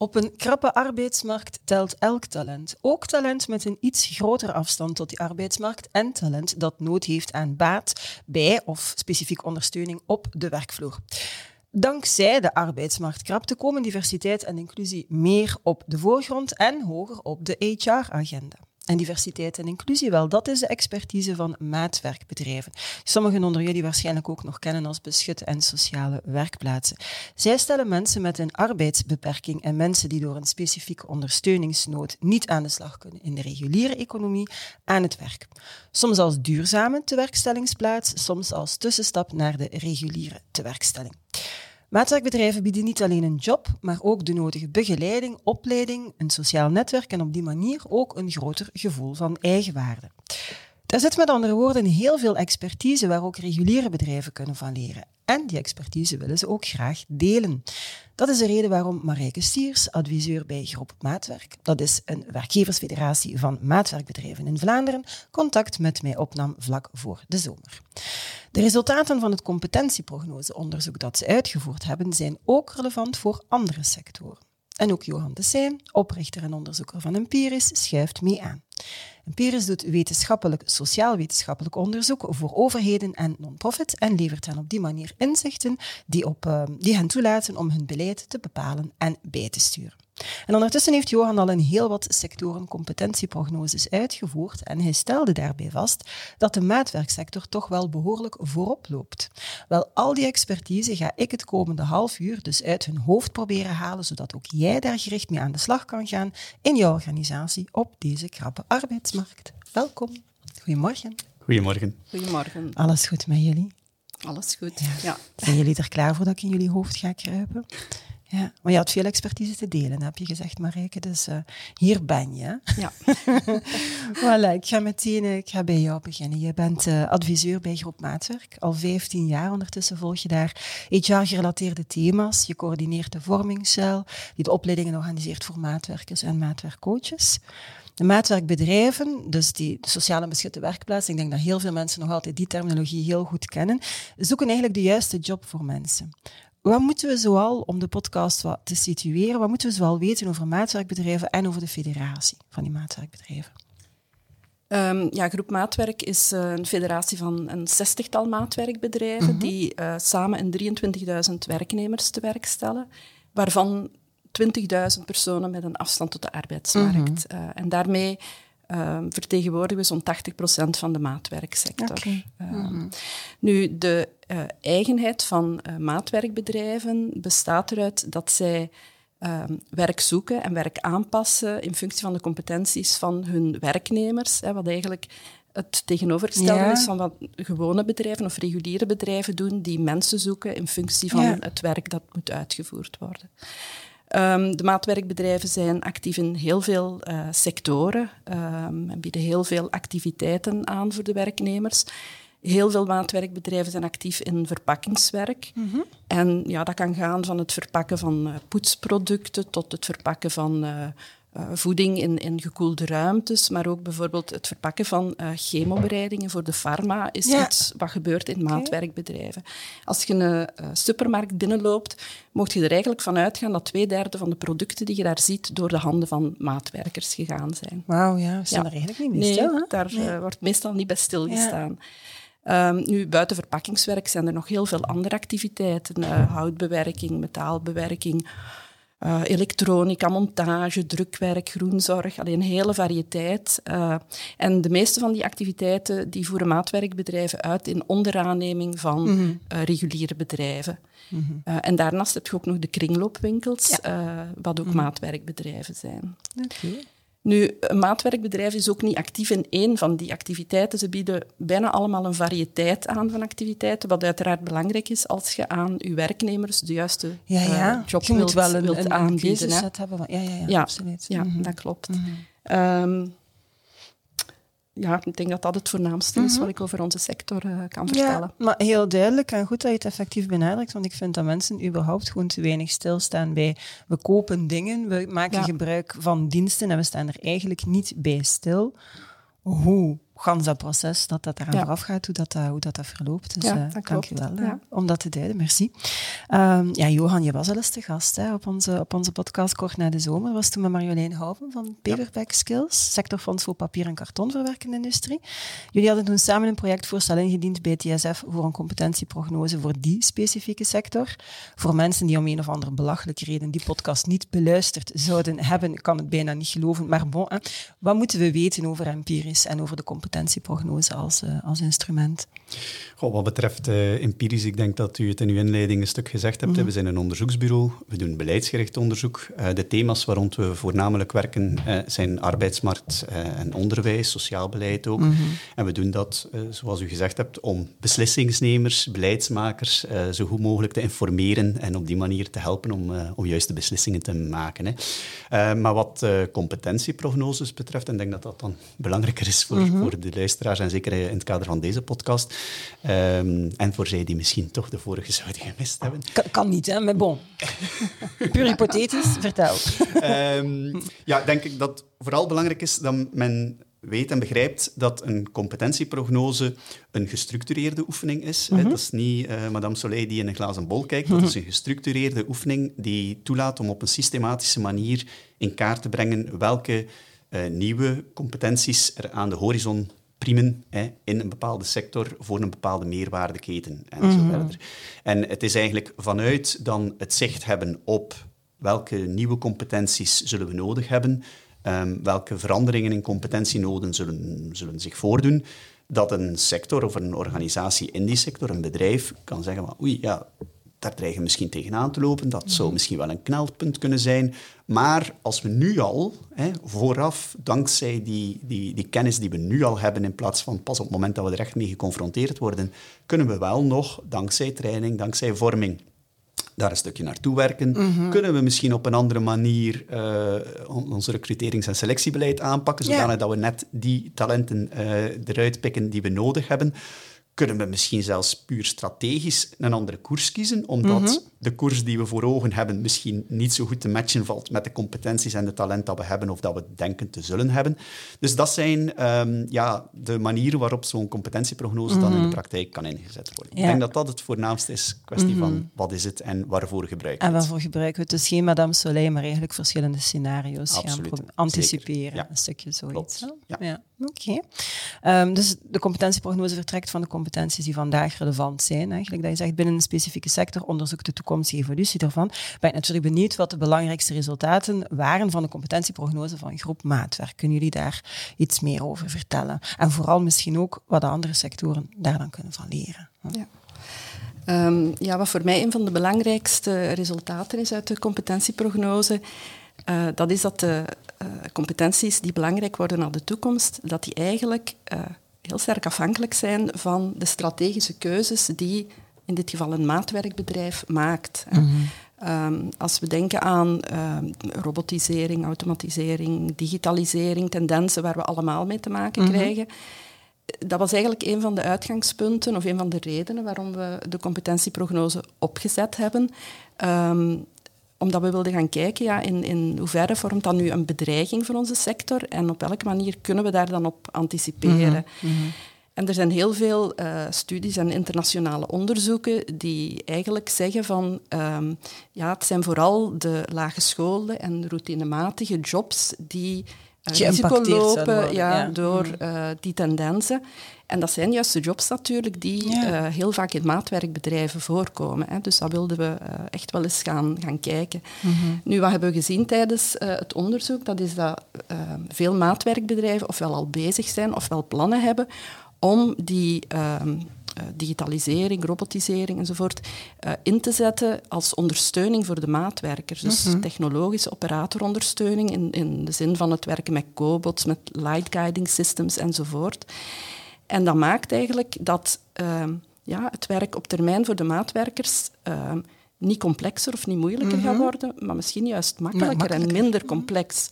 Op een krappe arbeidsmarkt telt elk talent. Ook talent met een iets grotere afstand tot die arbeidsmarkt en talent dat nood heeft aan baat bij of specifiek ondersteuning op de werkvloer. Dankzij de arbeidsmarktkrapte komen diversiteit en inclusie meer op de voorgrond en hoger op de HR-agenda. En diversiteit en inclusie, wel, dat is de expertise van maatwerkbedrijven. Sommigen onder jullie waarschijnlijk ook nog kennen als beschutte en sociale werkplaatsen. Zij stellen mensen met een arbeidsbeperking en mensen die door een specifieke ondersteuningsnood niet aan de slag kunnen in de reguliere economie aan het werk. Soms als duurzame tewerkstellingsplaats, soms als tussenstap naar de reguliere tewerkstelling. Maatwerkbedrijven bieden niet alleen een job, maar ook de nodige begeleiding, opleiding, een sociaal netwerk en op die manier ook een groter gevoel van eigenwaarde. Daar zit met andere woorden heel veel expertise waar ook reguliere bedrijven kunnen van leren. En die expertise willen ze ook graag delen. Dat is de reden waarom Marijke Stiers, adviseur bij Groep Maatwerk, dat is een werkgeversfederatie van maatwerkbedrijven in Vlaanderen, contact met mij opnam vlak voor de zomer. De resultaten van het competentieprognoseonderzoek dat ze uitgevoerd hebben, zijn ook relevant voor andere sectoren. En ook Johan de Seijn, oprichter en onderzoeker van Empiris, schuift mee aan. Empiris doet wetenschappelijk, sociaal-wetenschappelijk onderzoek voor overheden en non-profit en levert hen op die manier inzichten die, op, uh, die hen toelaten om hun beleid te bepalen en bij te sturen. En ondertussen heeft Johan al een heel wat sectoren competentieprognoses uitgevoerd en hij stelde daarbij vast dat de maatwerksector toch wel behoorlijk voorop loopt. Wel, al die expertise ga ik het komende half uur dus uit hun hoofd proberen halen, zodat ook jij daar gericht mee aan de slag kan gaan in jouw organisatie op deze krappe arbeidsmarkt. Welkom. Goedemorgen. Goedemorgen. Goedemorgen. Alles goed met jullie? Alles goed, ja. Zijn jullie er klaar voor dat ik in jullie hoofd ga kruipen? Ja, maar je had veel expertise te delen, heb je gezegd, Marijke. Dus uh, hier ben je. Ja. voilà, ik ga meteen uh, ik ga bij jou beginnen. Je bent uh, adviseur bij Groep Maatwerk. Al 15 jaar ondertussen volg je daar HR-gerelateerde thema's. Je coördineert de vormingscel, die de opleidingen organiseert voor maatwerkers en maatwerkcoaches. De maatwerkbedrijven, dus die sociale beschutte werkplaats, ik denk dat heel veel mensen nog altijd die terminologie heel goed kennen, zoeken eigenlijk de juiste job voor mensen. Wat moeten we zoal, om de podcast wat te situeren, wat moeten we zoal weten over maatwerkbedrijven en over de federatie van die maatwerkbedrijven? Um, ja, Groep Maatwerk is uh, een federatie van een zestigtal maatwerkbedrijven mm -hmm. die uh, samen in 23.000 werknemers te werk stellen, waarvan 20.000 personen met een afstand tot de arbeidsmarkt. Mm -hmm. uh, en daarmee uh, vertegenwoordigen we zo'n 80% van de maatwerksector. Okay. Mm -hmm. Nu, de uh, eigenheid van maatwerkbedrijven bestaat eruit dat zij werk zoeken en werk aanpassen in functie van de competenties van hun werknemers, hè, wat eigenlijk het tegenovergestelde ja. is van wat gewone bedrijven of reguliere bedrijven doen, die mensen zoeken in functie van ja. het werk dat moet uitgevoerd worden. Um, de maatwerkbedrijven zijn actief in heel veel uh, sectoren um, en bieden heel veel activiteiten aan voor de werknemers. Heel veel maatwerkbedrijven zijn actief in verpakkingswerk. Mm -hmm. En ja, dat kan gaan van het verpakken van uh, poetsproducten tot het verpakken van uh, uh, voeding in, in gekoelde ruimtes, maar ook bijvoorbeeld het verpakken van uh, chemobereidingen voor de farma is ja. iets wat gebeurt in okay. maatwerkbedrijven. Als je een uh, supermarkt binnenloopt, mocht je er eigenlijk van uitgaan dat twee derde van de producten die je daar ziet door de handen van maatwerkers gegaan zijn. Wauw, ja, we staan ja. er eigenlijk niet nee, stil. Daar nee. wordt meestal niet bij stilgestaan. Ja. Um, nu, buiten verpakkingswerk zijn er nog heel veel andere activiteiten. houtbewerking, metaalbewerking, uh, elektronica, montage, drukwerk, groenzorg, alleen een hele variëteit. Uh, en de meeste van die activiteiten die voeren maatwerkbedrijven uit in onderaanneming van mm -hmm. uh, reguliere bedrijven. Mm -hmm. en daarnaast heb je ook nog de kringloopwinkels, ja. wat ook mm -hmm. maatwerkbedrijven zijn. Okay. Nu, een maatwerkbedrijf is ook niet actief in één van die activiteiten. Ze bieden bijna allemaal een variëteit aan van activiteiten, wat uiteraard belangrijk is als je aan je werknemers de juiste ja, ja. Uh, job je wilt, wel een, wilt een, aanbieden. Een hebben. Ja, ja, ja, ja, absoluut. Ja, mm -hmm. dat klopt. Mm -hmm. um, ja, ik denk dat dat het voornaamste is wat ik over onze sector uh, kan vertellen. Ja, maar heel duidelijk en goed dat je het effectief benadrukt, want ik vind dat mensen überhaupt gewoon te weinig stilstaan bij we kopen dingen, we maken gebruik van diensten en we staan er eigenlijk niet bij stil. Hoe gans dat proces dat dat eraan ja. vooraf gaat, hoe dat, hoe dat, dat verloopt. Dus ja, uh, dank je wel ja. om dat te duiden. Merci. Um, ja, Johan, je was al eens te gast hè, op, onze, op onze podcast kort na de zomer. was toen met Marjolein Houven van Paperback Skills, sectorfonds voor papier- en kartonverwerkende industrie. Jullie hadden toen samen een projectvoorstel ingediend bij TSF voor een competentieprognose voor die specifieke sector. Voor mensen die om een of andere belachelijke reden die podcast niet beluisterd zouden hebben, ik kan het bijna niet geloven, maar bon, hè. wat moeten we weten over empirisch en over de competentieprognose? Competentieprognose als, uh, als instrument. Goh, wat betreft uh, empirisch, ik denk dat u het in uw inleiding een stuk gezegd hebt. Mhm. We zijn een onderzoeksbureau, we doen beleidsgericht onderzoek. Uh, de thema's waar we voornamelijk werken zijn arbeidsmarkt en onderwijs, sociaal beleid ook. Mhm. En we doen dat, zoals u gezegd hebt, om beslissingsnemers, beleidsmakers zo goed mogelijk te informeren en op die manier te helpen om, om juiste beslissingen te maken. Hè. maar wat competentieprognoses betreft, en ik denk dat dat dan belangrijker is voor, mhm. voor de luisteraars en zeker in het kader van deze podcast. Um, en voor zij die misschien toch de vorige zouden gemist hebben. Kan, kan niet, hè, maar bon. Puur hypothetisch, vertel. Um, ja, denk ik dat vooral belangrijk is dat men weet en begrijpt dat een competentieprognose een gestructureerde oefening is. Mm Dat is niet uh, Madame Soleil die in een glazen bol kijkt. Dat is een gestructureerde oefening die toelaat om op een systematische manier in kaart te brengen welke nieuwe competenties er aan de horizon priemen hè, in een bepaalde sector voor een bepaalde meerwaardeketen en mm zo mhm. verder. En het is eigenlijk vanuit dan het zicht hebben op welke nieuwe competenties zullen we nodig hebben, um, welke veranderingen in competentienoden zullen, zullen zich voordoen, dat een sector of een organisatie in die sector, een bedrijf, kan zeggen van oei, ja, daar dreigen we misschien tegenaan te lopen. Dat zou mhm. misschien wel een knelpunt kunnen zijn. Maar als we nu al, hè, vooraf, dankzij die, die, die kennis die we nu al hebben, in plaats van pas op het moment dat we er echt mee geconfronteerd worden, kunnen we wel nog, dankzij training, dankzij vorming, daar een stukje naartoe werken. Mhm. Kunnen we misschien op een andere manier uh, ons recruterings- en selectiebeleid aanpakken, zodanig dat we net die talenten uh, eruit pikken die we nodig hebben kunnen we misschien zelfs puur strategisch een andere koers kiezen, omdat mhm. De koers die we voor ogen hebben misschien niet zo goed te matchen valt met de competenties en de talent dat we hebben of dat we denken te zullen hebben. Dus dat zijn ehm, ja, de manieren waarop zo'n competentieprognose dan in de mhm. praktijk kan ingezet worden. Ik denk dat dat het voornaamste is, kwestie van mhm. wat is het en waarvoor gebruiken we het. En waarvoor gebruiken we het? Dus geen Madame Soleil, maar eigenlijk verschillende scenario's Absoluut. gaan anticiperen. Een stukje zoiets. Ja. ja. Oké. Ehm, dus de competentieprognose vertrekt van de competenties die vandaag relevant zijn. Eigenlijk dat je zegt binnen een specifieke sector onderzoek de toekomstige evolutie daarvan. Ben ik natuurlijk benieuwd wat de belangrijkste resultaten waren van de competentieprognose van groep Maatwerk. Kunnen jullie daar iets meer over vertellen? En vooral misschien ook wat de andere sectoren daar dan kunnen van leren. Ja. Um, ja, wat voor mij een van de belangrijkste resultaten is uit de competentieprognose, uh, dat is dat de uh, competenties die belangrijk worden naar de toekomst, dat die eigenlijk uh, heel sterk afhankelijk zijn van de strategische keuzes die in dit geval een maatwerkbedrijf maakt. Mm um, als we denken aan um, robotisering, automatisering, digitalisering, tendensen waar we allemaal mee te maken -hmm. krijgen, dat was eigenlijk een van de uitgangspunten of een van de redenen waarom we de competentieprognose opgezet hebben. Um, omdat we wilden gaan kijken ja, in, in hoeverre vormt dat nu een bedreiging voor onze sector en op welke manier kunnen we daar dan op anticiperen. -hmm. En er zijn heel veel uh, studies en internationale onderzoeken die eigenlijk zeggen van um, ja, het zijn vooral de lage scholen en routinematige jobs die uh, risico lopen ja, ja, door uh, die tendensen. En dat zijn juist de jobs natuurlijk die uh, heel vaak in maatwerkbedrijven voorkomen. Hè. Dus dat wilden we uh, echt wel eens gaan, gaan kijken. Mm -hmm. Nu, wat hebben we gezien tijdens uh, het onderzoek? Dat is dat veel maatwerkbedrijven ofwel al bezig zijn ofwel plannen hebben om die ehm, digitalisering, robotisering enzovoort in te zetten als ondersteuning voor de maatwerkers. Dus mm -hmm. technologische operatorondersteuning in, in de zin van het werken met cobots, met light guiding systems enzovoort. En dat maakt eigenlijk dat uh, ja, het werk op termijn voor de maatwerkers uh, niet complexer of niet moeilijker mm -hmm. gaat worden, maar misschien juist makkelijker en minder complex.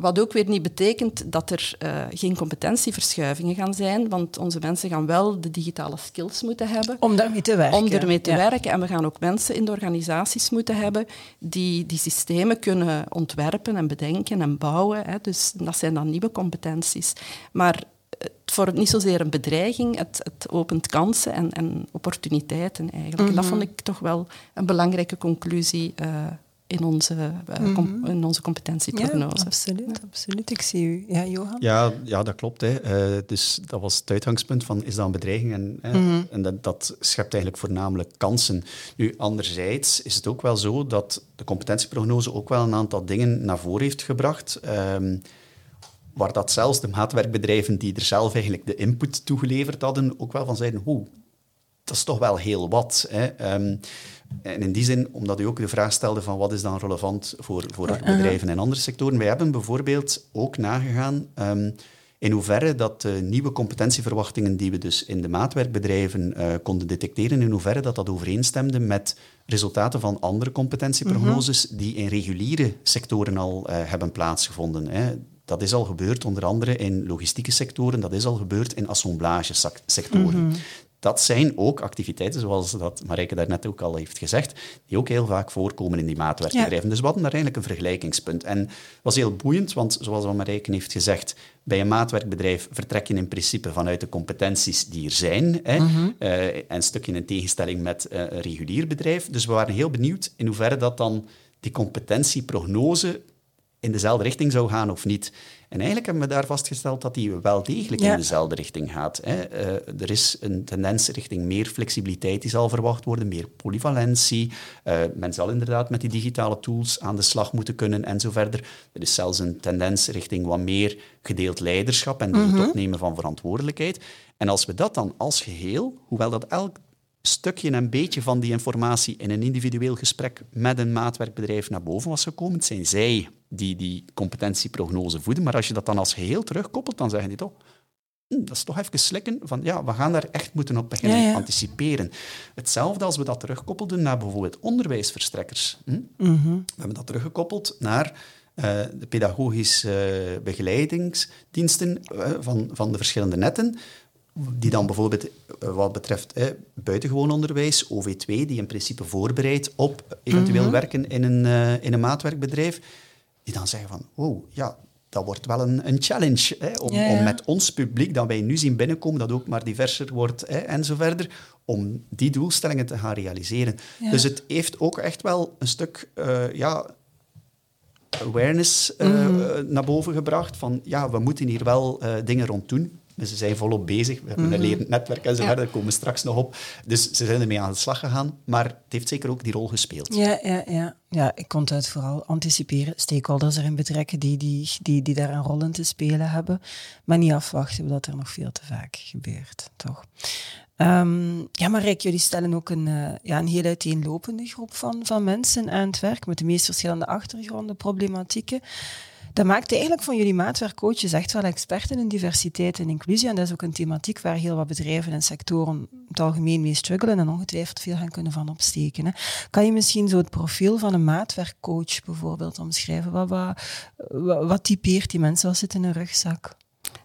Wat ook weer niet betekent dat er uh, geen competentieverschuivingen gaan zijn, want onze mensen gaan wel de digitale skills moeten hebben. Om daarmee te werken. Om ermee te werken. En we gaan ook mensen in de organisaties moeten hebben die die systemen kunnen ontwerpen en bedenken en bouwen. Hè. Dus dat zijn dan nieuwe competenties. Maar het vormt niet zozeer een bedreiging, het, het opent kansen en, en opportuniteiten eigenlijk. En dat mhm. vond ik toch wel een belangrijke conclusie uh, in onze, uh, mm -hmm. in onze competentieprognose. Ja, absoluut, absoluut. Ik zie u. Ja, Johan? Ja, ja dat klopt. Hè. Uh, dus dat was het uitgangspunt van, is dat een bedreiging? En, mm -hmm. en dat, dat, schept eigenlijk voornamelijk kansen. Nu, anderzijds is het ook wel zo dat de competentieprognose ook wel een aantal dingen naar voren heeft gebracht. Um, waar dat zelfs de maatwerkbedrijven die er zelf eigenlijk de input toegeleverd hadden, ook wel van zeiden, hoe dat is toch wel heel wat. Hè. Um, en in die zin, omdat u ook de vraag stelde van wat is dan relevant voor, voor bedrijven en andere sectoren. Wij hebben bijvoorbeeld ook nagegaan um, in hoeverre dat de nieuwe competentieverwachtingen die we dus in de maatwerkbedrijven uh, konden detecteren, in hoeverre dat dat overeenstemde met resultaten van andere competentieprognoses -hmm. die in reguliere sectoren al uh, hebben plaatsgevonden. Hè. Dat is al gebeurd onder andere in logistieke sectoren, dat is al gebeurd in assemblagesectoren. Mm -hmm dat zijn ook activiteiten, zoals dat Marijke daarnet ook al heeft gezegd, die ook heel vaak voorkomen in die maatwerkbedrijven. Dus we hadden daar eigenlijk een vergelijkingspunt. En het was heel boeiend, want zoals Marijke heeft gezegd, bij een maatwerkbedrijf vertrek je in principe vanuit de competenties die er zijn. Hè, mm -hmm. uh, een stukje in tegenstelling met uh, een regulier bedrijf. Dus we waren heel benieuwd in hoeverre dat dan die competentieprognose in dezelfde richting zou gaan of niet. En eigenlijk hebben we daar vastgesteld dat die wel degelijk in dezelfde richting gaat. Hè. Uh, er is een tendens richting meer flexibiliteit die zal verwacht worden, meer polyvalentie. Uh, men zal inderdaad met die digitale tools aan de slag moeten kunnen en zo verder. Er is zelfs een tendens richting wat meer gedeeld leiderschap en het mm opnemen van verantwoordelijkheid. En als we dat dan als geheel, hoewel dat elk stukje en beetje van die informatie in een individueel gesprek met een maatwerkbedrijf naar boven was gekomen. Zijn zij die die competentieprognose voeden. Maar als je dat dan als geheel terugkoppelt, dan zeggen die toch... Hm, dat is toch even slikken van ja, we gaan daar echt moeten op beginnen ja, ja. anticiperen. Hetzelfde als we dat terugkoppelden naar bijvoorbeeld onderwijsverstrekkers. Hm? Mm -hmm. We hebben dat teruggekoppeld naar uh, de pedagogische uh, begeleidingsdiensten uh, van, van de verschillende netten die dan bijvoorbeeld eh, wat betreft eh, buitengewoon onderwijs, OV2, die in principe voorbereidt op eventueel mhm. werken in een, uh, in een maatwerkbedrijf, die dan zeggen van, oh ja, dat wordt wel een, een challenge hè, om, ja, ja. om, met ons publiek dat wij nu zien binnenkomen, dat ook maar diverser wordt hè, en zo verder, om die doelstellingen te gaan realiseren. Ja. Dus het heeft ook echt wel een stuk uh, ja, awareness uh, mm -hmm. naar boven gebracht van ja, we moeten hier wel uh, dingen rond doen. Dus ze zijn volop bezig. We hebben mm -hmm. een lerend netwerk en zo verder. Daar komen we straks nog op. Dus ze zijn ermee aan de slag gegaan. Maar het heeft zeker ook die rol gespeeld. Ja, ja, ja. ja ik kon het vooral anticiperen. Stakeholders erin betrekken die, die, die, die daar een rol in te spelen hebben. Maar niet afwachten, omdat er nog veel te vaak gebeurt, toch? Um, ja, maar Rijk, jullie stellen ook een, uh, ja, een heel uiteenlopende groep van, van mensen aan het werk met de meest verschillende achtergronden, problematieken. Dat maakt eigenlijk van jullie maatwerkcoaches echt wel experten in diversiteit en inclusie. En dat is ook een thematiek waar heel wat bedrijven en sectoren het algemeen mee struggelen en ongetwijfeld veel gaan kunnen van opsteken. Hè. Kan je misschien zo het profiel van een maatwerkcoach bijvoorbeeld omschrijven? Wat, wat typeert die mensen? Wat zit in een rugzak?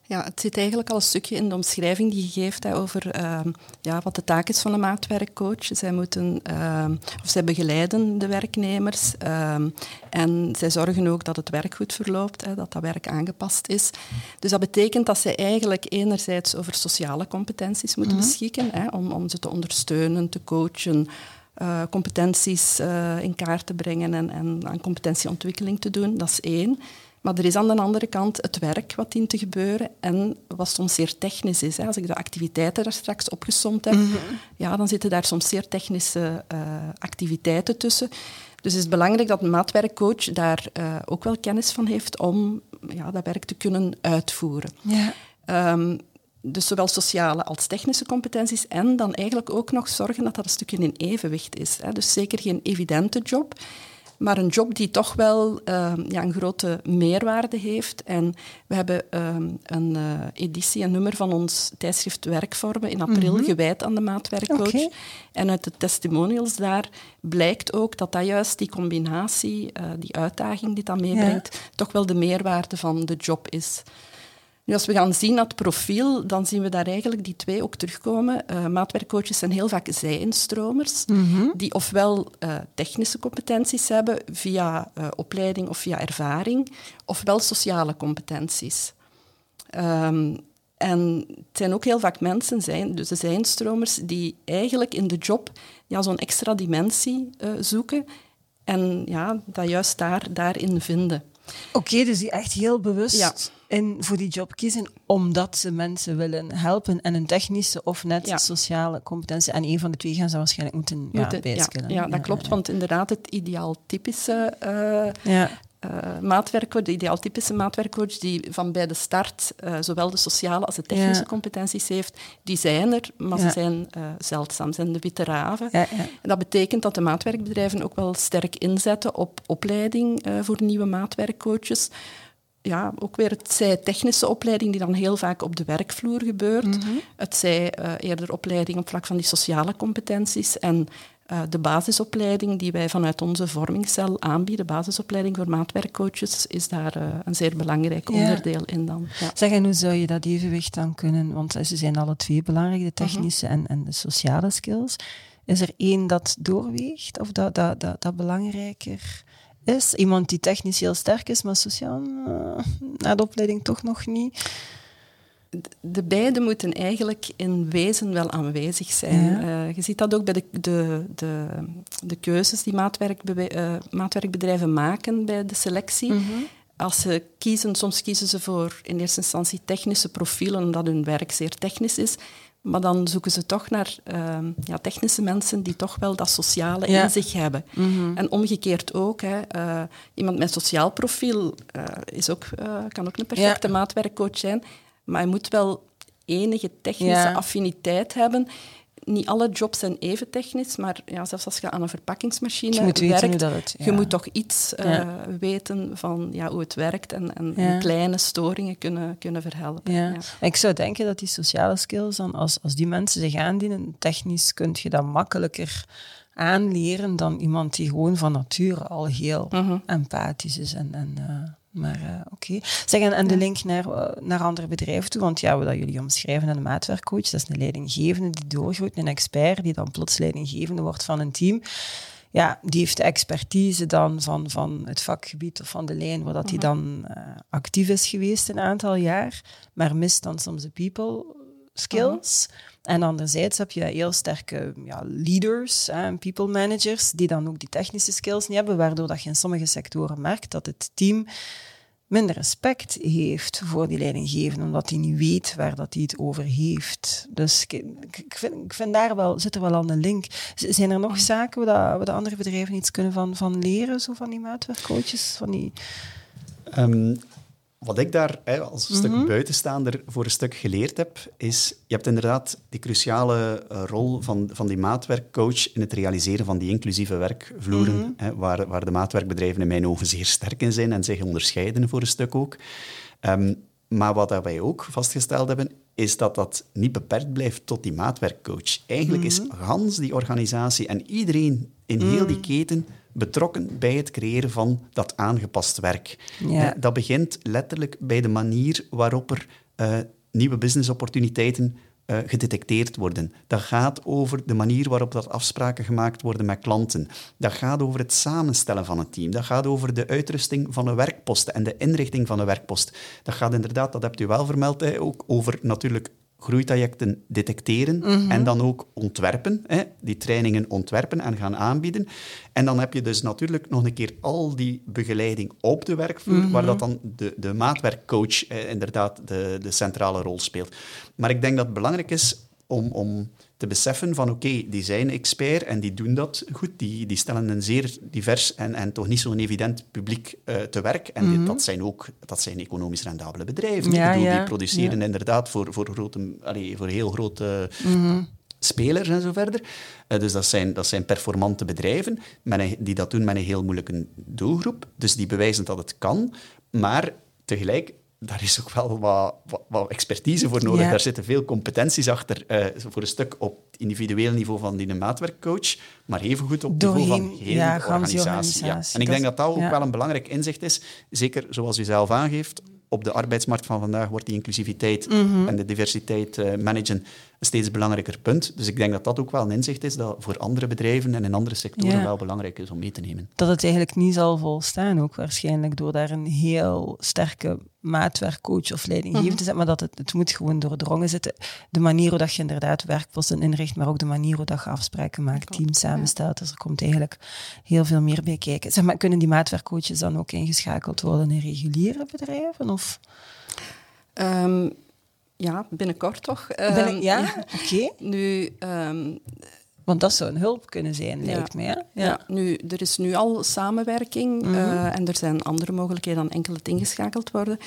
Ja, het zit eigenlijk al een stukje in de omschrijving die je geeft hè, over uh, ja, wat de taak is van een maatwerkcoach. Zij, moeten, uh, of zij begeleiden de werknemers uh, en zij zorgen ook dat het werk goed verloopt, hè, dat dat werk aangepast is. Dus dat betekent dat zij eigenlijk enerzijds over sociale competenties moeten mhm. beschikken, hè, om, om ze te ondersteunen, te coachen, uh, competenties uh, in kaart te brengen en, en aan competentieontwikkeling te doen. Dat is één. Maar er is aan de andere kant het werk wat dient te gebeuren en wat soms zeer technisch is. Hè. Als ik de activiteiten daar straks opgesomd heb, mm -hmm. ja, dan zitten daar soms zeer technische uh, activiteiten tussen. Dus het is belangrijk dat een maatwerkcoach daar uh, ook wel kennis van heeft om ja, dat werk te kunnen uitvoeren. Ja. Um, dus zowel sociale als technische competenties en dan eigenlijk ook nog zorgen dat dat een stukje in evenwicht is. Hè. Dus zeker geen evidente job. Maar een job die toch wel ehm, ja, een grote meerwaarde heeft. En we hebben ehm, een uh, editie, een nummer van ons tijdschrift Werkvormen in april mhm. gewijd aan de maatwerkcoach. En uit de testimonials daar blijkt ook dat dat juist die combinatie, uh, die uitdaging die dat meebrengt, toch wel de meerwaarde van de job is. Nu, als we gaan zien het profiel, dan zien we daar eigenlijk die twee ook terugkomen. Uh, maatwerkcoaches zijn heel vaak zij-instromers, mhm. die ofwel uh, technische competenties hebben via uh, opleiding of via ervaring, ofwel sociale competenties. Um, en het zijn ook heel vaak mensen, zijn, dus de zijnstromers, die eigenlijk in de job ja, zo'n extra dimensie zoeken en ja, dat juist daar, daarin vinden. Oké, dus die echt heel bewust ja in, voor die job kiezen omdat ze mensen willen helpen en een technische of net sociale competentie. En een van de twee gaan ze waarschijnlijk moeten, moeten ja, Ja, dat klopt, want inderdaad het ideaal typische uh, uh, maatwerkcoach, de ideaaltypische maatwerkcoach die van bij de start uh, zowel de sociale als de technische ja. competenties heeft, die zijn er, maar ja. ze zijn uh, zeldzaam, zijn de witte raven. En dat betekent dat de maatwerkbedrijven ook wel sterk inzetten op opleiding voor nieuwe maatwerkcoaches ja, ook weer het zij technische opleiding die dan heel vaak op de werkvloer gebeurt. Mhm. Het zij uh, eerder opleiding op vlak van die sociale competenties en uh, de basisopleiding die wij vanuit onze vormingscel aanbieden, basisopleiding voor maatwerkcoaches, is daar uh, een zeer belangrijk onderdeel in dan. Ja. Zeg, en hoe zou je dat evenwicht dan kunnen, want ze zijn alle twee belangrijk, de mhm. technische en, en de sociale skills. Is er één dat doorweegt of dat, dat, dat, dat belangrijker is. Iemand die technisch heel sterk is, maar sociaal uh, na de opleiding toch nog niet. De beide moeten eigenlijk in wezen wel aanwezig zijn. Uh, je ziet dat ook bij de, de, de, de keuzes die uh, maatwerkbedrijven maken bij de selectie. Mhm. Als ze kiezen, soms kiezen ze voor in eerste instantie technische profielen, omdat hun werk zeer technisch is. Maar dan zoeken ze toch naar ehm, ja, technische mensen die toch wel dat sociale in zich hebben. Mhm. En omgekeerd ook. Hè, uh, iemand met sociaal profiel uh, is ook, uh, kan ook een perfecte maatwerkcoach zijn. Maar hij moet wel enige technische affiniteit hebben niet alle jobs zijn even technisch, maar ja, zelfs als je aan een verpakkingsmachine je moet werkt, dat het, je moet toch iets uh, weten van ja, hoe het werkt en, en, kleine storingen kunnen, kunnen verhelpen. Ja. Ik zou denken dat die sociale skills, dan als, als die mensen zich aandienen, technisch kun je dat makkelijker aanleren dan iemand die gewoon van nature al heel mhm. empathisch is en, en uh, maar uh, oké. Okay. Zeg, en, de link naar, uh, naar andere bedrijven toe, want ja, wat jullie omschrijven een maatwerkcoach, dat is een leidinggevende die doorgroeit, een expert die dan plots leidinggevende wordt van een team. Ja, die heeft de expertise dan van, van het vakgebied of van de lijn waar dat hij mhm. dan uh, actief is geweest een aantal jaar, maar mist dan soms de people skills. En anderzijds heb je heel sterke ja, leaders en people managers die dan ook die technische skills niet hebben, waardoor dat je in sommige sectoren merkt dat het team minder respect heeft voor die leidinggevende, omdat hij niet weet waar dat hij het over heeft. Dus ik, vind, ik vind daar wel, zit er wel aan een link. Zijn er nog zaken waar, dat, de andere bedrijven iets kunnen van, van leren, zo van die maatwerkcoaches? Van die... Um, wat ik daar hè, als een stuk mhm. buitenstaander voor een stuk geleerd heb, is, je hebt inderdaad die cruciale uh, rol van, van die maatwerkcoach in het realiseren van die inclusieve werkvloeren, mhm. hè, waar, waar de maatwerkbedrijven in mijn ogen zeer sterk in zijn en zich onderscheiden voor een stuk ook. Um, maar wat wij ook vastgesteld hebben, is dat dat niet beperkt blijft tot die maatwerkcoach. Eigenlijk is mhm. gans die organisatie en iedereen in heel die keten betrokken bij het creëren van dat aangepast werk. Ja. Dat begint letterlijk bij de manier waarop er uh, nieuwe businessopportuniteiten uh, gedetecteerd worden. Dat gaat over de manier waarop dat afspraken gemaakt worden met klanten. Dat gaat over het samenstellen van een team. Dat gaat over de uitrusting van een werkpost en de inrichting van een werkpost. Dat gaat inderdaad, dat hebt u wel vermeld, ook over natuurlijk groeitrajecten detecteren mhm. en dan ook ontwerpen, hè, die trainingen ontwerpen en gaan aanbieden. En dan heb je dus natuurlijk nog een keer al die begeleiding op de werkvloer, mhm. waar dat dan de, de maatwerkcoach eh, inderdaad de, de centrale rol speelt. Maar ik denk dat het belangrijk is om, om te beseffen van oké, die zijn expert en die doen dat goed. Die, die stellen een zeer divers en, en toch niet zo'n evident publiek uh, te werk. En mhm. dat zijn ook dat zijn economisch rendabele bedrijven. Ja, bedoel, Die produceren inderdaad voor, voor, grote, allez, voor heel grote... Mhm. spelers en zo verder. Uh, dus dat zijn, dat zijn performante bedrijven met een, die dat doen met een heel moeilijke doelgroep. Dus die bewijzen dat het kan. Maar tegelijk daar is ook wel wat, wat, expertise voor nodig. Daar zitten veel competenties achter, uh, voor een stuk op individueel niveau van die maatwerkcoach, maar evengoed op het niveau van heel ja, organisatie. organisatie. Ja. En ik denk dat dat ook wel een belangrijk inzicht is, zeker zoals u zelf aangeeft, op de arbeidsmarkt van vandaag wordt die inclusiviteit mhm. en de diversiteit uh, managen steeds belangrijker punt. Dus ik denk dat dat ook wel een inzicht is dat voor andere bedrijven en in andere sectoren wel belangrijk is om mee te nemen. Dat het eigenlijk niet zal volstaan, ook waarschijnlijk door daar een heel sterke maatwerkcoach of leidinggevende te zetten, maar dat het, het moet gewoon doordrongen zitten. De manier hoe dat je inderdaad werkposten inricht, maar ook de manier hoe dat je afspraken maakt, teams samenstelt. Dus er komt eigenlijk heel veel meer bij kijken. Zeg maar, kunnen die maatwerkcoaches dan ook ingeschakeld worden in reguliere bedrijven? Of? Um, ja, binnenkort toch. Um, ja, oké. Nu... Um, want dat zou een hulp kunnen zijn, lijkt mij. Ja. ja. nu, er is nu al samenwerking mm en er zijn andere mogelijkheden dan enkel het ingeschakeld worden.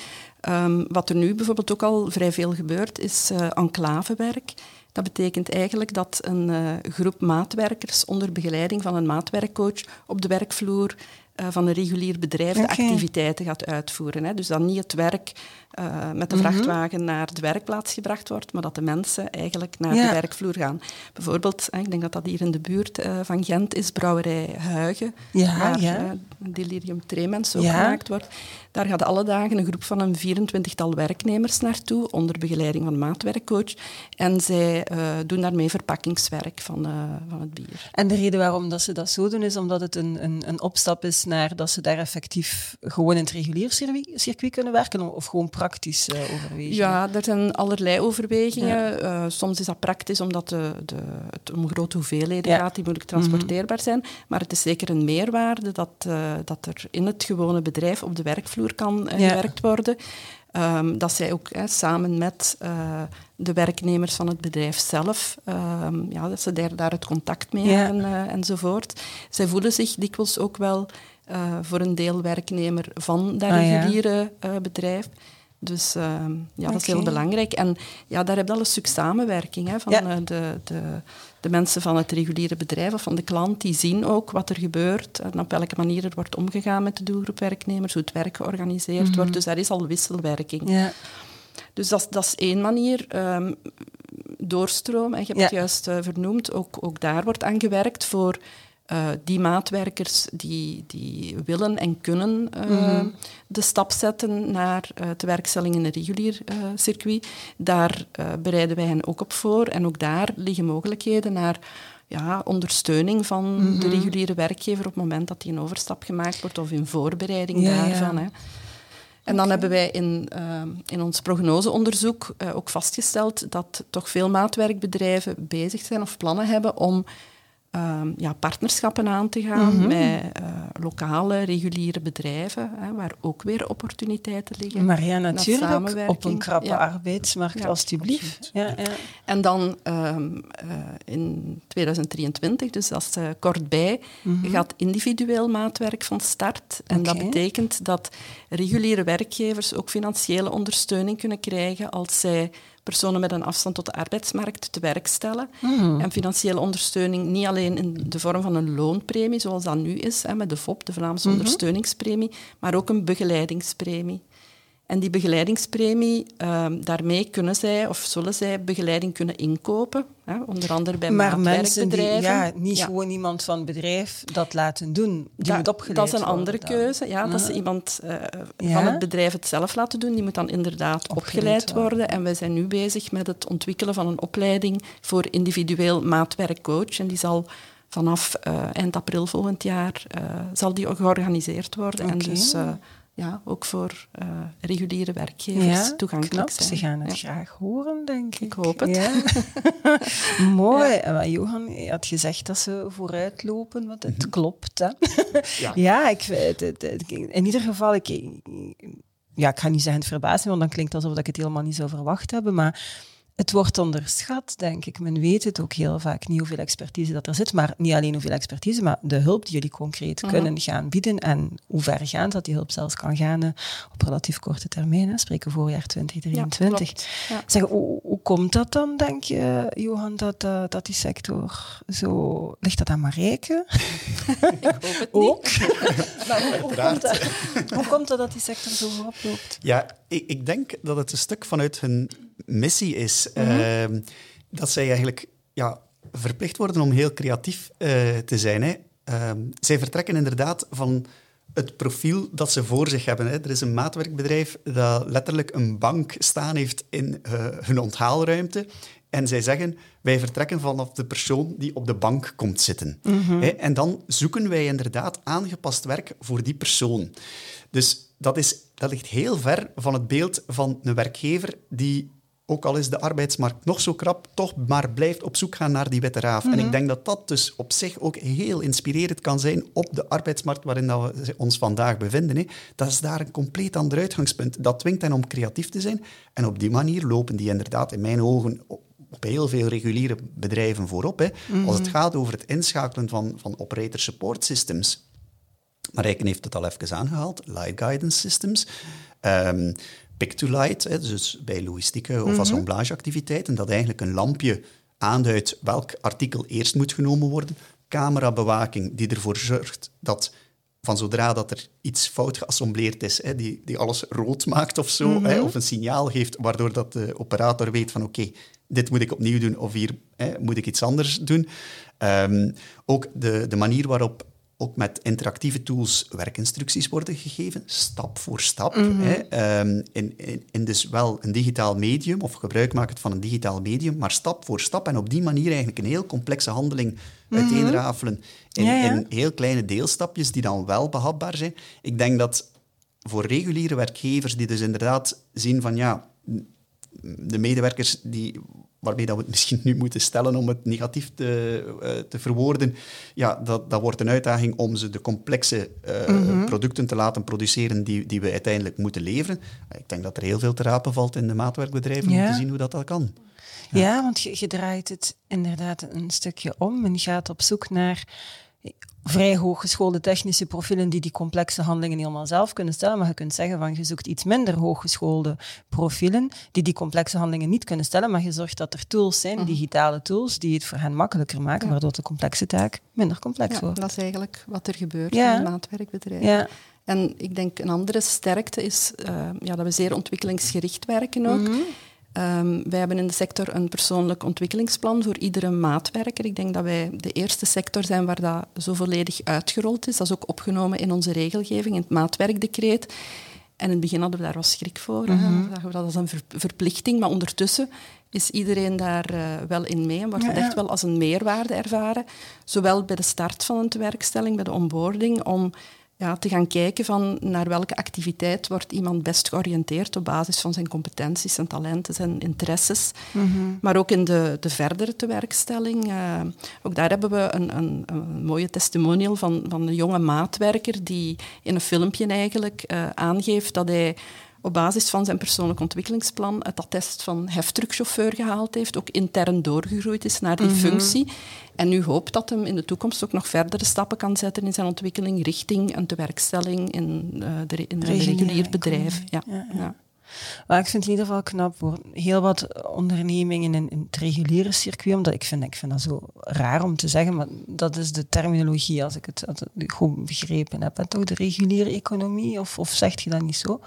Um, wat er nu bijvoorbeeld ook al vrij veel gebeurt, is uh, enclavewerk. Dat betekent eigenlijk dat een uh, groep maatwerkers onder begeleiding van een maatwerkcoach op de werkvloer uh, van een regulier bedrijf de activiteiten gaat uitvoeren. Hè. Dus dat niet het werk uh, met de mhm. vrachtwagen naar de werkplaats gebracht wordt, maar dat de mensen eigenlijk naar de werkvloer gaan. Bijvoorbeeld, ik denk dat dat hier in de buurt uh, van Gent is, brouwerij Huigen, ja, waar ja. delirium tremens ook gemaakt wordt. Daar gaat alle dagen een groep van een 24-tal werknemers naartoe, onder begeleiding van een maatwerkcoach. En zij doen daarmee verpakkingswerk van, van het bier. En de reden waarom dat ze dat zo doen, is omdat het een, een, een opstap is naar dat ze daar effectief gewoon in het regulier circuit kunnen werken, of gewoon praktisch uh, overwegingen? Ja, er zijn allerlei overwegingen. Uh, soms is dat praktisch omdat de, de, het om grote hoeveelheden gaat die moeilijk mhm. transporteerbaar zijn. Maar het is zeker een meerwaarde dat, uh, dat er in het gewone bedrijf op de werkvloer kan gewerkt worden. Um, dat zij ook hè, samen met uh, de werknemers van het bedrijf zelf, um, ja, dat ze daar, daar het contact mee hebben uh, enzovoort. Zij voelen zich dikwijls ook wel uh, voor een deel werknemer van dat ah, reguliere bedrijf. Dus uh, ja, dat is heel belangrijk. En ja, daar heb je al een stuk samenwerking hè, van uh, de, de, de, mensen van het reguliere bedrijf of van de klant. Die zien ook wat er gebeurt en op welke manier er wordt omgegaan met de doelgroep werknemers, hoe het werk georganiseerd wordt. Mhm. Dus daar is al wisselwerking. Ja. Dus dat, dat is één manier. Um, doorstroom, en je hebt het juist vernoemd, ook, ook daar wordt aan gewerkt voor uh, die maatwerkers die, die willen en kunnen uh, de stap zetten naar uh, tewerkstelling in een regulier circuit, daar bereiden wij hen ook op voor. En ook daar liggen mogelijkheden naar ja, ondersteuning van mm -hmm. de mhm. reguliere werkgever op het moment dat die een overstap gemaakt wordt of in voorbereiding ja, daarvan. Ja. Hè. En dan hebben wij in, uh, in ons prognoseonderzoek uh, ook vastgesteld dat toch veel maatwerkbedrijven bezig zijn of plannen hebben om Ehm, ja, partnerschappen aan te gaan mhm. met uh, lokale, reguliere bedrijven, hè, waar ook weer opportuniteiten liggen. Maar ja, natuurlijk, op een krappe arbeidsmarkt, alstublieft. Ja, ja, En dan um, uh, in 2023, dus dat is uh, kort bij, mm gaat individueel maatwerk van start. En dat betekent dat reguliere werkgevers ook financiële ondersteuning kunnen krijgen als zij personen met een afstand tot de arbeidsmarkt te werk stellen. Mhm. En financiële ondersteuning niet alleen in de vorm van een loonpremie, zoals dat nu is, hè, met de FOP, de Vlaamse mhm. ondersteuningspremie, maar ook een begeleidingspremie. En die begeleidingspremie, ehm, daarmee kunnen zij of zullen zij begeleiding kunnen inkopen. Hè, onder andere bij maar mensen die, ja, niet gewoon iemand van het bedrijf dat laten doen. Die moet opgeleid Dat is een andere keuze. Ja, Dat ze iemand uh, van het bedrijf het zelf laten doen. Die moet dan inderdaad opgeleid, worden. En wij zijn nu bezig met het ontwikkelen van een opleiding voor individueel maatwerkcoach. En die zal vanaf uh, eind april volgend jaar uh, zal die georganiseerd worden. Okay. En dus ja, ook voor uh, reguliere werkgevers ja, toegankelijk knap. zijn. Ze gaan het graag horen, denk ik. Ik hoop het. Ja. Mooi. Ja. Johan, je had gezegd dat ze vooruitlopen, want het mhm. klopt. Hè? ja, ja ik, het, het, in ieder geval, ik, ja, ik ga niet zeggen het verbaast want dan klinkt alsof ik het helemaal niet zou verwacht hebben, maar het wordt onderschat, denk ik. Men weet het ook heel vaak niet hoeveel expertise dat er zit, maar niet alleen hoeveel expertise, maar de hulp die jullie concreet Mhm. kunnen gaan bieden en hoe ver gaan dat die hulp zelfs kan gaan op relatief korte termijn. Hè. Spreken voorjaar 2023. klopt. Ja. Zeg, hoe, hoe komt dat dan, denk je, Johan, dat, eh, dat die sector zo... Ligt dat aan Marijke? Ik hoop het niet. Ook. maar hoe, hoe, komt dat, hoe komt dat dat die sector zo voorop loopt? Ja, ik, ik denk dat het een stuk vanuit hun missie is. Mhm. ehm, dat zij eigenlijk ja, verplicht worden om heel creatief eh, te zijn. Hè. Ehm, zij vertrekken inderdaad van het profiel dat ze voor zich hebben. Hè. Er is een maatwerkbedrijf dat letterlijk een bank staan heeft in eh, hun onthaalruimte. En zij zeggen, wij vertrekken vanaf de persoon die op de bank komt zitten. Hè, En dan zoeken wij inderdaad aangepast werk voor die persoon. Dus dat, is, dat ligt heel ver van het beeld van een werkgever die, ook al is de arbeidsmarkt nog zo krap, toch maar blijft op zoek gaan naar die witte raaf. En ik denk dat dat dus op zich ook heel inspirerend kan zijn op de arbeidsmarkt waarin dat we ons vandaag bevinden. Hè. Dat is daar een compleet ander uitgangspunt. Dat dwingt hen om creatief te zijn. En op die manier lopen die inderdaad in mijn ogen op heel veel reguliere bedrijven voorop. Hè. Als het gaat over het inschakelen van, van operator support systems. Marijken heeft het al even aangehaald. Light guidance systems. Ehm, pick to light, hè, dus bij logistieke of assemblageactiviteiten, dat eigenlijk een lampje aanduidt welk artikel eerst moet genomen worden. Camerabewaking die ervoor zorgt dat van zodra dat er iets fout geassembleerd is, hè, die, die alles rood maakt of zo, hè, of een signaal geeft waardoor dat de operator weet van oké, dit moet ik opnieuw doen of hier hè, moet ik iets anders doen. Ehm, ook de, de manier waarop ook met interactieve tools werkinstructies worden gegeven, stap voor stap. hè, ehm, in, in, in dus wel een digitaal medium, of gebruik maken van een digitaal medium, maar stap voor stap. En op die manier eigenlijk een heel complexe handeling uiteenrafelen in, Ja, ja. in heel kleine deelstapjes die dan wel behapbaar zijn. Ik denk dat voor reguliere werkgevers die dus inderdaad zien van ja, de medewerkers die, waarmee dat we het misschien nu moeten stellen om het negatief te, eh, te verwoorden, ja, dat, dat wordt een uitdaging om ze de complexe eh, producten te laten produceren die, die we uiteindelijk moeten leveren. Ik denk dat er heel veel te rapen valt in de maatwerkbedrijven om te zien hoe dat, dat kan. Ja, want je, je draait het inderdaad een stukje om en gaat op zoek naar vrij hooggeschoolde technische profielen die die complexe handelingen niet helemaal zelf kunnen stellen, maar je kunt zeggen van je zoekt iets minder hooggeschoolde profielen die die complexe handelingen niet kunnen stellen, maar je zorgt dat er tools zijn, digitale tools, die het voor hen makkelijker maken, Ja. waardoor de complexe taak minder complex Ja, wordt. dat is eigenlijk wat er gebeurt Ja. in een maatwerkbedrijf. Ja. En ik denk een andere sterkte is eh, ja, dat we zeer ontwikkelingsgericht werken ook. Ehm, wij hebben in de sector een persoonlijk ontwikkelingsplan voor iedere maatwerker. Ik denk dat wij de eerste sector zijn waar dat zo volledig uitgerold is. Dat is ook opgenomen in onze regelgeving, in het maatwerkdecreet. En in het begin hadden we daar wel schrik voor. Dan zagen we dat als een ver- verplichting. Maar ondertussen is iedereen daar eh, wel in mee en wordt Ja, het echt wel als een meerwaarde ervaren. Zowel bij de start van een werkstelling, bij de onboarding, om ja, te gaan kijken van naar welke activiteit wordt iemand best georiënteerd op basis van zijn competenties, zijn talenten, zijn interesses. Maar ook in de, de verdere tewerkstelling. eh, ook daar hebben we een, een, een mooie testimonial van, van een jonge maatwerker die in een filmpje eigenlijk eh, aangeeft dat hij op basis van zijn persoonlijk ontwikkelingsplan het attest van heftruckchauffeur gehaald heeft, ook intern doorgegroeid is naar die functie. En nu hoopt dat hem in de toekomst ook nog verdere stappen kan zetten in zijn ontwikkeling richting een tewerkstelling in, eh, de, in een Reguliere regulier bedrijf. Ja. Ja, ja. ja. Maar ik vind het in ieder geval knap voor heel wat ondernemingen in, in het reguliere circuit, omdat ik vind, ik vind dat zo raar om te zeggen, maar dat is de terminologie, als ik het, als ik het goed begrepen heb. En toch de reguliere economie, of, of zeg je dat niet zo?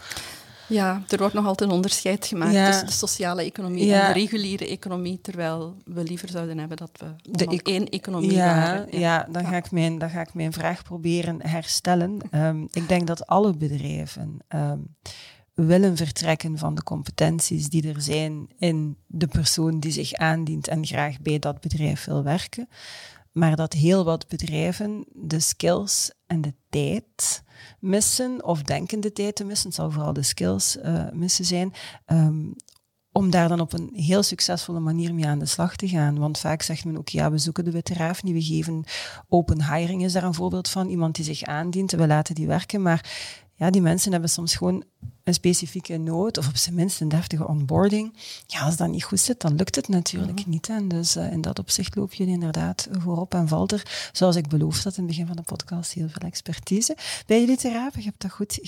Ja, er wordt nog altijd een onderscheid gemaakt Ja. tussen de sociale economie Ja. en de reguliere economie, terwijl we liever zouden hebben dat we De één economie Ja, waren. ja. dan, Ga ik mijn, dan ga ik mijn vraag proberen herstellen. Ehm, ik denk dat alle bedrijven ehm, willen vertrekken van de competenties die er zijn in de persoon die zich aandient en graag bij dat bedrijf wil werken. Maar dat heel wat bedrijven de skills en de tijd missen, of denken de tijd te missen, het zal vooral de skills eh, missen zijn, ehm, om daar dan op een heel succesvolle manier mee aan de slag te gaan. Want vaak zegt men ook, ja, we zoeken de witte raaf niet, we geven open hiring, is daar een voorbeeld van. Iemand die zich aandient, we laten die werken, maar ja, die mensen hebben soms gewoon een specifieke nood, of op zijn minst een deftige onboarding, ja, als dat niet goed zit, dan lukt het natuurlijk mhm. niet. En dus uh, in dat opzicht loop je inderdaad voorop en valt er, zoals ik beloofd had in het begin van de podcast, heel veel expertise. Bij jullie therapen, je hebt dat goed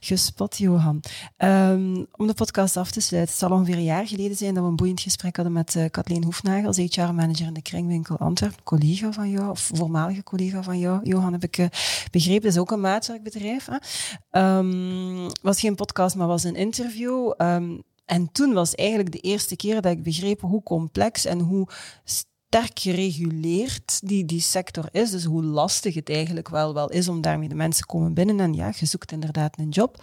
gespot, Johan. Um, om de podcast af te sluiten, het zal ongeveer een jaar geleden zijn dat we een boeiend gesprek hadden met uh, Kathleen Hoefnagel, als HR-manager in de Kringwinkel Antwerpen, collega van jou, of voormalige collega van jou, Johan, heb ik uh, begrepen. Dat is ook een maatwerkbedrijf. Hè? Um, was geen podcast, maar was een interview. Um, en toen was eigenlijk de eerste keer dat ik begreep hoe complex en hoe sterk gereguleerd die, die sector is. Dus hoe lastig het eigenlijk wel, wel is om daarmee de mensen komen binnen. En ja, je zoekt inderdaad een job.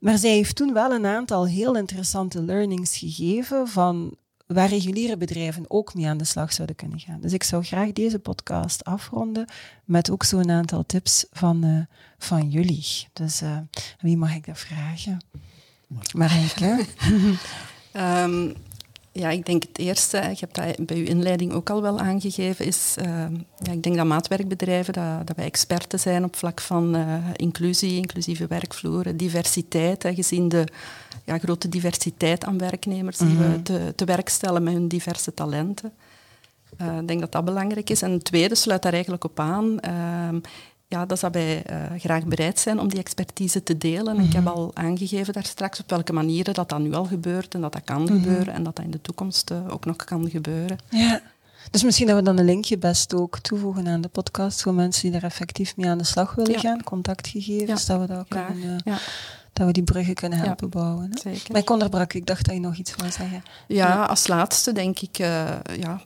Maar zij heeft toen wel een aantal heel interessante learnings gegeven van waar reguliere bedrijven ook mee aan de slag zouden kunnen gaan. Dus ik zou graag deze podcast afronden met ook zo'n aantal tips van, uh, van jullie. Dus uh, wie mag ik dat vragen? Marijke? um, ja, ik denk het eerste, je hebt dat bij uw inleiding ook al wel aangegeven, is, uh, ja, ik denk dat maatwerkbedrijven, dat, dat wij experten zijn op vlak van uh, inclusie, inclusieve werkvloeren, diversiteit, hè, gezien de ja, grote diversiteit aan werknemers die we mhm. te, te werk stellen met hun diverse talenten. Uh, ik denk dat dat belangrijk is. En het tweede sluit daar eigenlijk op aan. Ehm, ja, dat wij uh, graag bereid zijn om die expertise te delen. Ik heb mhm. al aangegeven daar straks op welke manieren dat, dat nu al gebeurt en dat dat kan mhm. gebeuren en dat dat in de toekomst uh, ook nog kan gebeuren. Ja. Dus misschien dat we dan een linkje best ook toevoegen aan de podcast voor mensen die daar effectief mee aan de slag willen gaan, contactgegevens, ja. dat we dat kunnen... Uh, ja dat we die bruggen kunnen helpen bouwen. Hè? Zeker. Maar ik onderbrak, ik dacht dat je nog iets wou zeggen. Ja, als laatste denk ik uh, ja,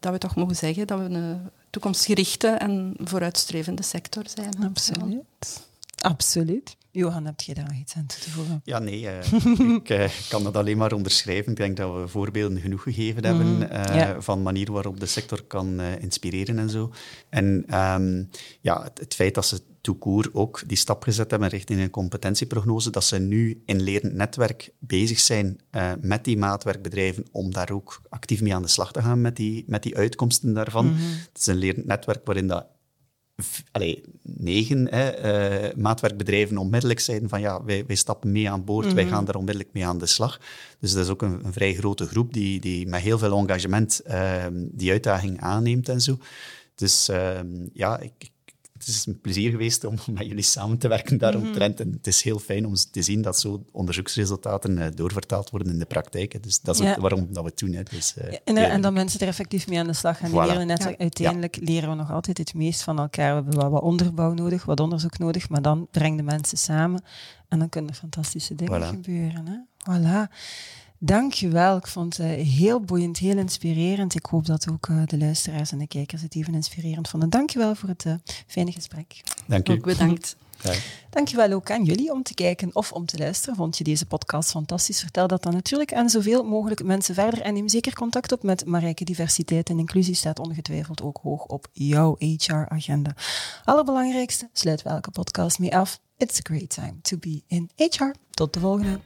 dat we toch mogen zeggen dat we een toekomstgerichte en vooruitstrevende sector zijn. Absoluut. Absoluut. Johan, heb je daar nog iets aan toe te voegen? Ja, nee, uh, ik uh, kan dat alleen maar onderschrijven. Ik denk dat we voorbeelden genoeg gegeven hebben mm, uh, van manier waarop de sector kan inspireren en zo. En um, ja, het, het, feit dat ze toekoer ook die stap gezet hebben richting een competentieprognose, dat ze nu in lerend netwerk bezig zijn uh, met die maatwerkbedrijven om daar ook actief mee aan de slag te gaan met die, met die uitkomsten daarvan. Mhm. Het is een lerend netwerk waarin dat allee, negen hè, uh, maatwerkbedrijven onmiddellijk zeiden van ja, wij, wij stappen mee aan boord, wij mhm. gaan daar onmiddellijk mee aan de slag. Dus dat is ook een, een vrij grote groep die, die met heel veel engagement uh, die uitdaging aanneemt en zo. Dus uh, ja, ik, het is een plezier geweest om met jullie samen te werken daaromtrent. Mm En het is heel fijn om te zien dat zo onderzoeksresultaten uh, doorvertaald worden in de praktijk. Dus dat is ook waarom dat we het doen. Hè. Dus, uh, en, en, dan mensen er effectief mee aan de slag gaan. Voilà. Leren net, Uiteindelijk leren we nog altijd het meest van elkaar. We hebben wel wat onderbouw nodig, wat onderzoek nodig, maar dan breng de mensen samen en dan kunnen fantastische dingen gebeuren. Hè. Voilà. Dankjewel. Ik vond het heel boeiend, heel inspirerend. Ik hoop dat ook uh, de luisteraars en de kijkers het even inspirerend vonden. Dankjewel voor het uh, fijne gesprek. Dank u. Ook bedankt. Ja. Dankjewel ook aan jullie om te kijken of om te luisteren. Vond je deze podcast fantastisch? Vertel dat dan natuurlijk aan zoveel mogelijk mensen verder. En neem zeker contact op met Marijke Diversiteit en Inclusie staat ongetwijfeld ook hoog op jouw HR-agenda. Allerbelangrijkste, sluit welke podcast mee af. It's a great time to be in HR. Tot de volgende.